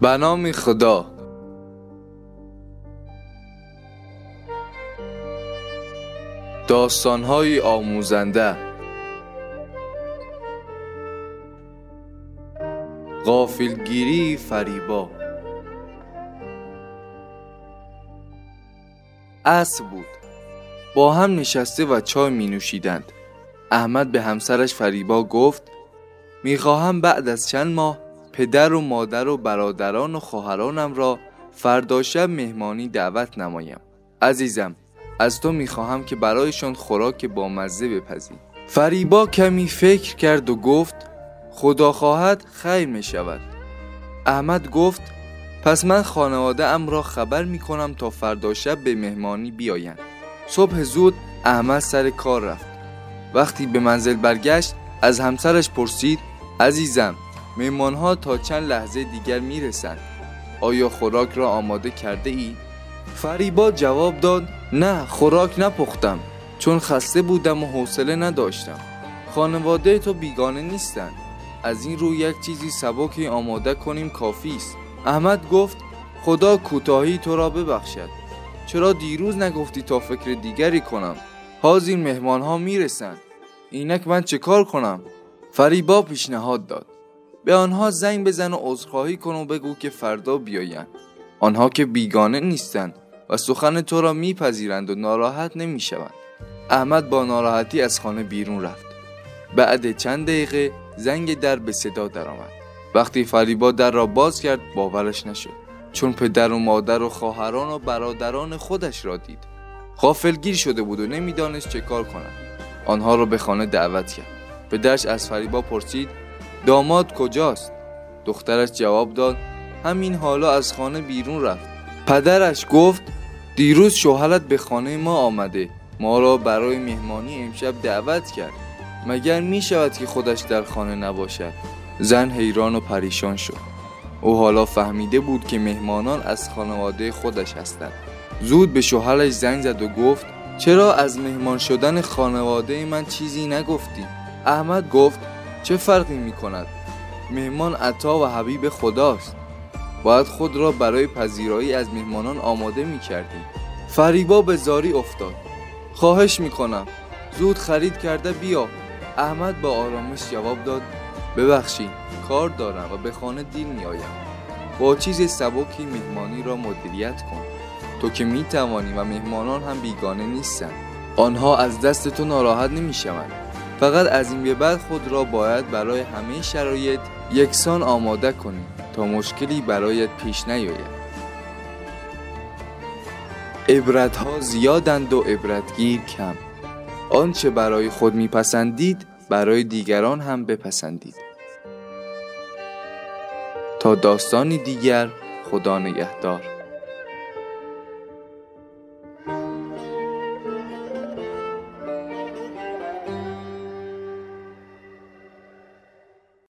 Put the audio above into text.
به نام خدا. داستانهای آموزنده. غافلگیری فریبا. عصر بود. با هم نشسته و چای می نوشیدند. احمد به همسرش فریبا گفت می‌خواهم بعد از چند ماه پدر و مادر و برادران و خواهرانم را فردا شب مهمانی دعوت نمایم. عزیزم از تو می‌خواهم که برایشان خوراک با مزه بپزی. فریبا کمی فکر کرد و گفت خدا خواهد خیر می شود احمد گفت پس من خانواده ام را خبر می کنم تا فردا شب به مهمانی بیایند صبح زود احمد سر کار رفت. وقتی به منزل برگشت از همسرش پرسید عزیزم میمان ها تا چند لحظه دیگر می‌رسند. آیا خوراک را آماده کرده ای؟ فریبا جواب داد نه خوراک نپختم. چون خسته بودم و حوصله نداشتم. خانواده تو بیگانه نیستند از این رو یک چیزی سبکی آماده کنیم کافی است. احمد گفت خدا کوتاهی تو را ببخشد. چرا دیروز نگفتی تا فکر دیگری کنم؟ حاضر مهمان ها می‌رسند اینک من چه کار کنم؟ فریبا پیشنهاد داد. به آنها زنگ بزن و عذرخواهی کن و بگو که فردا بیایند. آنها که بیگانه نیستند و سخن تو را میپذیرند و ناراحت نمی‌شوند. احمد با ناراحتی از خانه بیرون رفت. بعد چند دقیقه زنگ در به صدا درآمد. وقتی فریبا در را باز کرد باورش نشد. چون پدر و مادر و خواهران و برادران خودش را دید. غافلگیر شده بود و نمی‌دانست چه کار کند. آنها را به خانه دعوت کرد. پدرش از فریبا پرسید داماد کجاست؟ دخترش جواب داد همین حالا از خانه بیرون رفت. پدرش گفت دیروز شوهرت به خانه ما آمده ما را برای مهمانی امشب دعوت کرد. مگر می شود که خودش در خانه نباشد؟ زن حیران و پریشان شد. او حالا فهمیده بود که مهمانان از خانواده خودش هستند. زود به شوهرش زنگ زد و گفت چرا از مهمان شدن خانواده من چیزی نگفتی؟ احمد گفت چه فرقی می کند؟ مهمان عطا و حبیب خداست. باید خود را برای پذیرایی از مهمانان آماده می کردی فریبا به زاری افتاد. خواهش می کنم زود خرید کرده بیا. احمد با آرامش جواب داد. ببخشید کار دارم و به خانه دیر می آیم با چیز سبکی مهمانی را مدیریت کن. تو که می توانی و مهمانان هم بیگانه نیستند آنها از دست تو ناراحت نمی شوند فقط از این به بعد خود را باید برای همه شرایط یکسان آماده کنی تا مشکلی برایت پیش نیاید. عبرت ها زیادند و عبرتگیر کم. آنچه برای خود میپسندید برای دیگران هم بپسندید. تا داستانی دیگر خدا نگهدار.